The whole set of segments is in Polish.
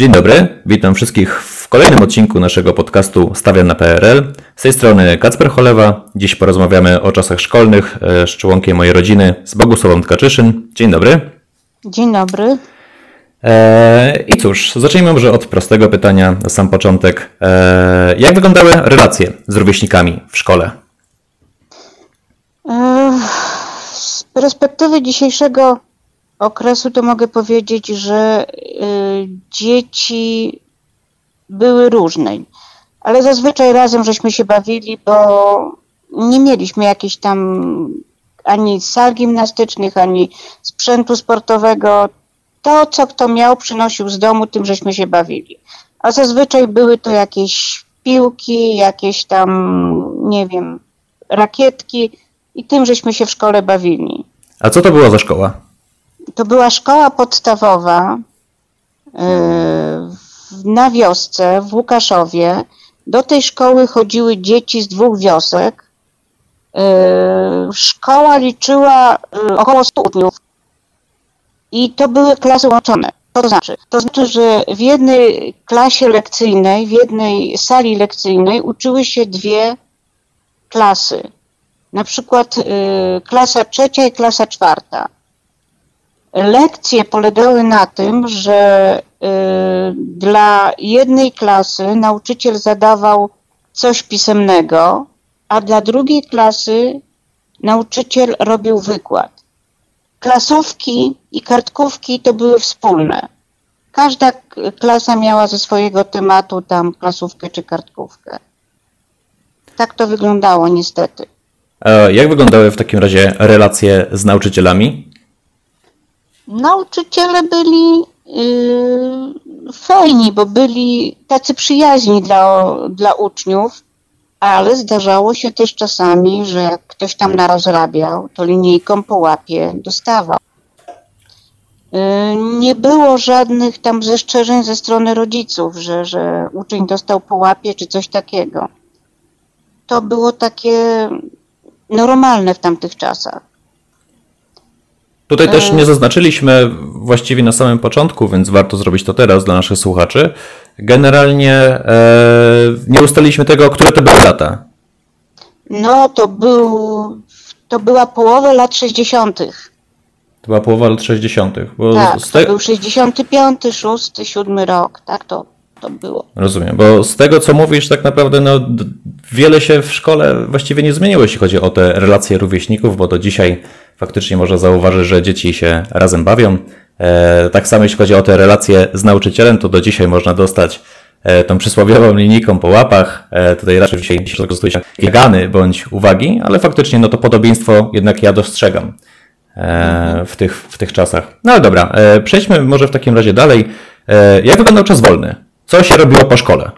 Dzień dobry, witam wszystkich w kolejnym odcinku naszego podcastu Stawiam na PRL. Z tej strony Kacper Cholewa. Dziś porozmawiamy o czasach szkolnych e, z członkiem mojej rodziny, z Bogusławą Tkaczyszyn. Dzień dobry. Dzień dobry. Eee, I cóż, zacznijmy może od prostego pytania na sam początek. Eee, jak wyglądały relacje z rówieśnikami w szkole? E, z perspektywy dzisiejszego okresu to mogę powiedzieć, że y, dzieci były różne, ale zazwyczaj razem żeśmy się bawili, bo nie mieliśmy jakichś tam ani sal gimnastycznych, ani sprzętu sportowego. To, co kto miał, przynosił z domu, tym żeśmy się bawili. A zazwyczaj były to jakieś piłki, jakieś tam, nie wiem, rakietki i tym żeśmy się w szkole bawili. A co to była za szkoła? To była szkoła podstawowa yy, na wiosce w Łukaszowie. Do tej szkoły chodziły dzieci z dwóch wiosek. Yy, szkoła liczyła yy, około 100 uczniów i to były klasy łączone. To znaczy? To znaczy, że w jednej klasie lekcyjnej, w jednej sali lekcyjnej uczyły się dwie klasy. Na przykład klasa trzecia i klasa czwarta. Lekcje polegały na tym, że y, dla jednej klasy nauczyciel zadawał coś pisemnego, a dla drugiej klasy nauczyciel robił wykład. Klasówki i kartkówki to były wspólne. Każda klasa miała ze swojego tematu tam klasówkę czy kartkówkę. Tak to wyglądało niestety. A jak wyglądały w takim razie relacje z nauczycielami? Nauczyciele byli yy, fajni, bo byli tacy przyjaźni dla, dla uczniów, ale zdarzało się też czasami, że jak ktoś tam narozrabiał, to linijką po łapie dostawał. Yy, nie było żadnych tam zastrzeżeń ze strony rodziców, że, że uczeń dostał po łapie czy coś takiego. To było takie normalne w tamtych czasach. Tutaj też nie zaznaczyliśmy właściwie na samym początku, więc warto zrobić to teraz dla naszych słuchaczy. Generalnie e, nie ustaliliśmy tego, które to były lata. No, to był, to była połowa lat 60. To była połowa lat 60. Bo Tak, z to te... był 65, 6, 7 rok, tak to, to było. Rozumiem, bo z tego co mówisz, tak naprawdę no, wiele się w szkole właściwie nie zmieniło, jeśli chodzi o te relacje rówieśników, bo do dzisiaj faktycznie można zauważyć, że dzieci się razem bawią. E, tak samo jeśli chodzi o te relacje z nauczycielem, to do dzisiaj można dostać e, tą przysłowiową linijką po łapach. E, tutaj raczej dzisiaj się wykorzystuje się gany bądź uwagi, ale faktycznie no to podobieństwo jednak ja dostrzegam w, tych, w tych czasach. No ale dobra, przejdźmy może w takim razie dalej. Jak wyglądał czas wolny? Co się robiło po szkole?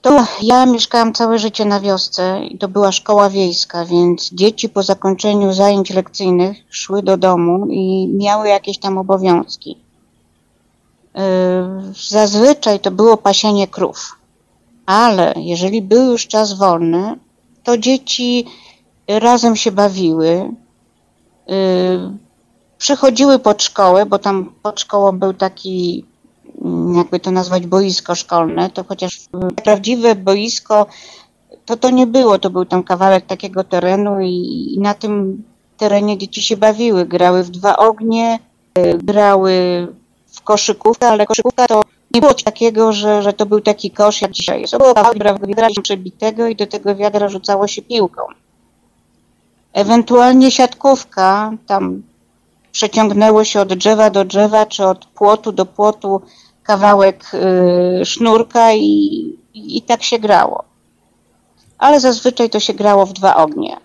To ja mieszkałam całe życie na wiosce i to była szkoła wiejska, więc dzieci po zakończeniu zajęć lekcyjnych szły do domu i miały jakieś tam obowiązki. Yy, Zazwyczaj to było pasienie krów, ale jeżeli był już czas wolny, to dzieci razem się bawiły, yy, przychodziły pod szkołę, bo tam pod szkołą był taki mm, jakby to nazwać boisko szkolne, to chociaż prawdziwe boisko to to nie było, to był tam kawałek takiego terenu i, i na tym terenie dzieci się bawiły, grały w dwa ognie, y, grały w koszykówkę, ale koszykówka to nie było takiego, że, że to był taki kosz jak dzisiaj. To było kawałek wiadra przebitego i do tego wiadra rzucało się piłką. Ewentualnie siatkówka, tam przeciągnęło się od drzewa do drzewa, czy od płotu do płotu kawałek y, sznurka i, i, tak się grało. Ale zazwyczaj to się grało w dwa ognie.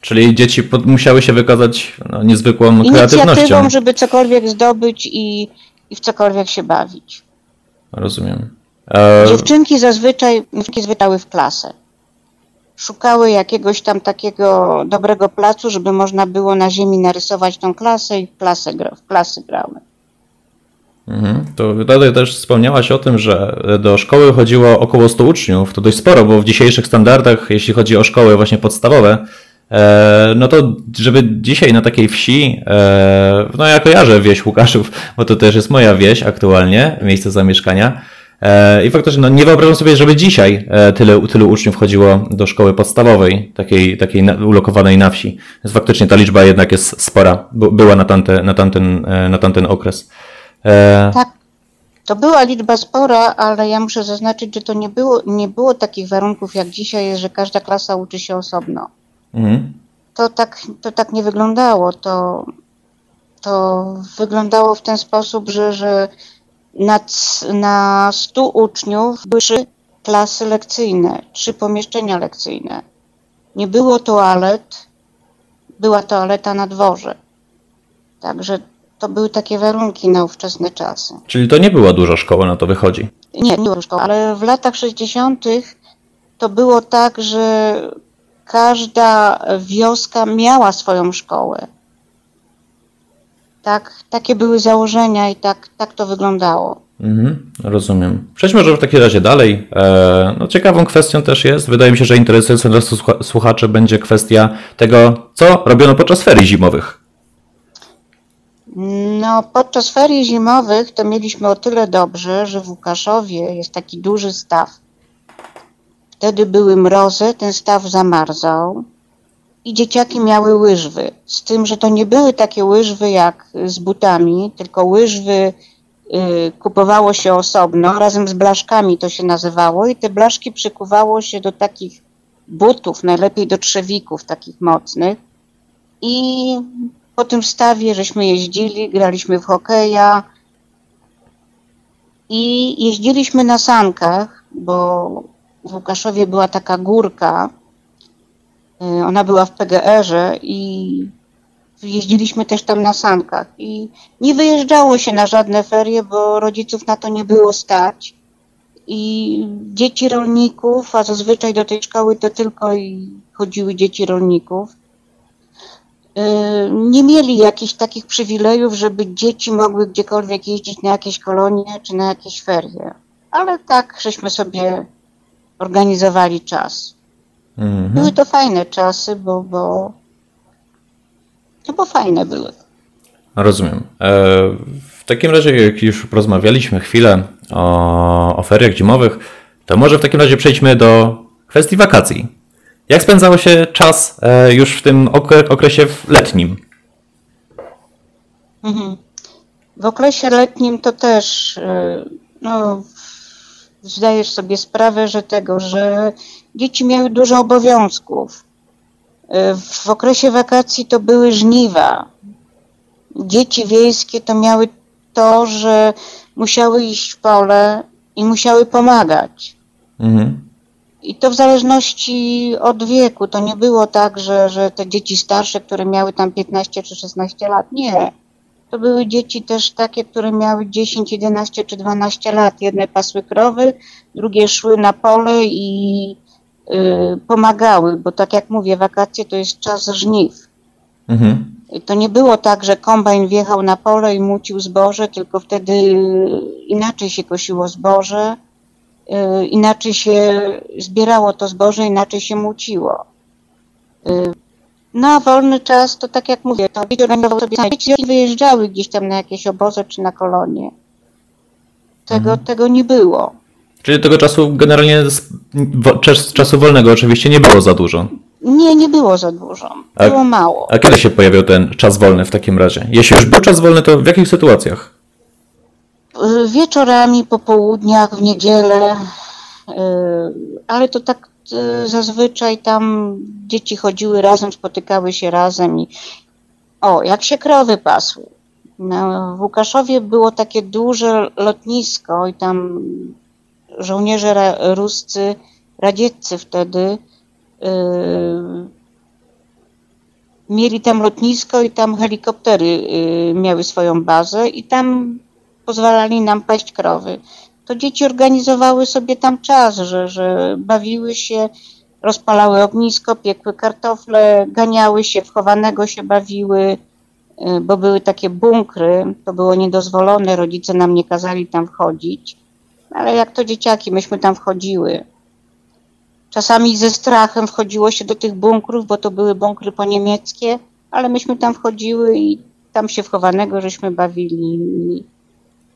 Czyli dzieci pod, musiały się wykazać no, niezwykłą Inicjatywą, kreatywnością. żeby cokolwiek zdobyć i, i w cokolwiek się bawić. Rozumiem. E, Dziewczynki zazwyczaj zwytały w klasę. Szukały jakiegoś tam takiego dobrego placu, żeby można było na ziemi narysować tą klasę i w klasę, w klasy grały. Mhm. To tutaj też wspomniałaś o tym, że do szkoły chodziło około 100 uczniów. To dość sporo, bo w dzisiejszych standardach, jeśli chodzi o szkoły właśnie podstawowe, E, no to żeby dzisiaj na takiej wsi, e, no ja kojarzę wieś Łukaszów, bo to też jest moja wieś aktualnie, miejsce zamieszkania. E, I faktycznie no nie wyobrażam sobie, żeby dzisiaj tyle, tylu uczniów chodziło do szkoły podstawowej, takiej, takiej ulokowanej na wsi. Więc faktycznie ta liczba jednak jest spora, była na tamten, na tamten, na tamten okres. Tak, to była liczba spora, ale ja muszę zaznaczyć, że to nie było, nie było takich warunków jak dzisiaj, że każda klasa uczy się osobno. Mhm. To, tak, to tak nie wyglądało. To, to wyglądało w ten sposób, że, że na, na 100 uczniów były trzy klasy lekcyjne, trzy pomieszczenia lekcyjne. Nie było toalet, była toaleta na dworze. Także to były takie warunki na ówczesne czasy. Czyli to nie była duża szkoła, na to wychodzi? Nie, nie była szkoła, ale w latach 60. to było tak, że każda wioska miała swoją szkołę. Tak, takie były założenia i tak, tak to wyglądało. Mhm, rozumiem. Przejdźmy może w takim razie dalej. E, no, ciekawą kwestią też jest, wydaje mi się, że interesującą dla słuchaczy będzie kwestia tego, co robiono podczas ferii zimowych. No, podczas ferii zimowych to mieliśmy o tyle dobrze, że w Łukaszowie jest taki duży staw. Wtedy były mrozy, ten staw zamarzał i dzieciaki miały łyżwy. Z tym, że to nie były takie łyżwy jak z butami, tylko łyżwy y, kupowało się osobno, razem z blaszkami to się nazywało i te blaszki przykuwało się do takich butów, najlepiej do trzewików takich mocnych. I po tym stawie żeśmy jeździli, graliśmy w hokeja i jeździliśmy na sankach, bo w Łukaszowie była taka górka. Y, ona była w PGR-ze i jeździliśmy też tam na sankach. I nie wyjeżdżało się na żadne ferie, bo rodziców na to nie było stać. I dzieci rolników, a zazwyczaj do tej szkoły to tylko chodziły dzieci rolników, nie mieli jakichś takich przywilejów, żeby dzieci mogły gdziekolwiek jeździć na jakieś kolonie czy na jakieś ferie. Ale tak, żeśmy sobie organizowali czas. Mhm. Były to fajne czasy, bo, bo, no bo fajne były. Rozumiem. E, w takim razie, jak już porozmawialiśmy chwilę o, o feriach zimowych, to może w takim razie przejdźmy do kwestii wakacji. Jak spędzało się czas e, już w tym okresie letnim? Mhm. W okresie letnim to też e, no, zdajesz sobie sprawę, że tego, że dzieci miały dużo obowiązków. W okresie wakacji to były żniwa. Dzieci wiejskie to miały to, że musiały iść w pole i musiały pomagać. Mhm. I to w zależności od wieku. To nie było tak, że, że te dzieci starsze, które miały tam 15 czy 16 lat, nie. To były dzieci też takie, które miały 10, 11 czy 12 lat. Jedne pasły krowy, drugie szły na pole i y, pomagały, bo tak jak mówię, wakacje to jest czas żniw. Mhm. To nie było tak, że kombajn wjechał na pole i mucił zboże, tylko wtedy inaczej się kosiło zboże, inaczej się zbierało to zboże, inaczej się muciło. Y, no, wolny czas to tak jak mówię, to dzieci organizowały sobie. Dzieci wyjeżdżały gdzieś tam na jakieś obozy czy na kolonie. Tego, mhm. tego nie było. Czyli tego czasu generalnie, czasu wolnego oczywiście nie było za dużo. Nie, nie było za dużo. Było a, mało. A kiedy się pojawiał ten czas wolny w takim razie? Jeśli już był czas wolny, to w jakich sytuacjach? Wieczorami, po południach, w niedzielę, y, ale to tak Y, zazwyczaj tam dzieci chodziły razem, spotykały się razem i o, jak się krowy pasły. No, w Łukaszowie było takie duże lotnisko i tam żołnierze ruscy, radzieccy wtedy yy, mieli tam lotnisko i tam helikoptery yy, miały swoją bazę i tam pozwalali nam paść krowy to dzieci organizowały sobie tam czas, że, że bawiły się, rozpalały ognisko, piekły kartofle, ganiały się, w chowanego się bawiły, y, bo były takie bunkry, to było niedozwolone, rodzice nam nie kazali tam wchodzić, ale jak to dzieciaki, myśmy tam wchodziły. Czasami ze strachem wchodziło się do tych bunkrów, bo to były bunkry po niemieckie, ale myśmy tam wchodziły i tam się wchowanego żeśmy bawili.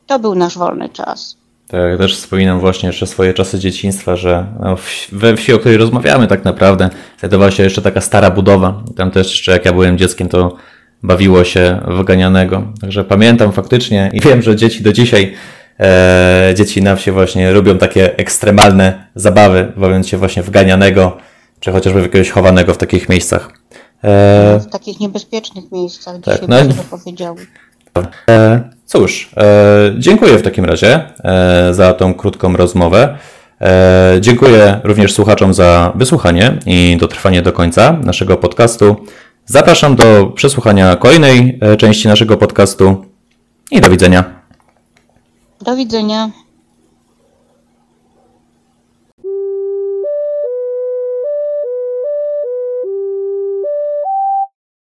To był nasz wolny czas. Tak, też wspominam właśnie jeszcze swoje czasy dzieciństwa, że no, we wsi, o której rozmawiamy tak naprawdę, znajdowała się jeszcze taka stara budowa. Tam też jeszcze jak ja byłem dzieckiem, to bawiło się w ganianego. Także pamiętam faktycznie i wiem, że dzieci do dzisiaj, e, dzieci na wsi właśnie lubią takie ekstremalne zabawy, bawiąc się właśnie w ganianego, czy chociażby w jakiegoś chowanego w takich miejscach. E, W takich niebezpiecznych miejscach, Tak, dzisiaj no... powiedziały. E, Cóż, e, dziękuję w takim razie e, za tą krótką rozmowę. E, Dziękuję również słuchaczom za wysłuchanie i dotrwanie do końca naszego podcastu. Zapraszam do przesłuchania kolejnej e, części naszego podcastu i do widzenia. Do widzenia.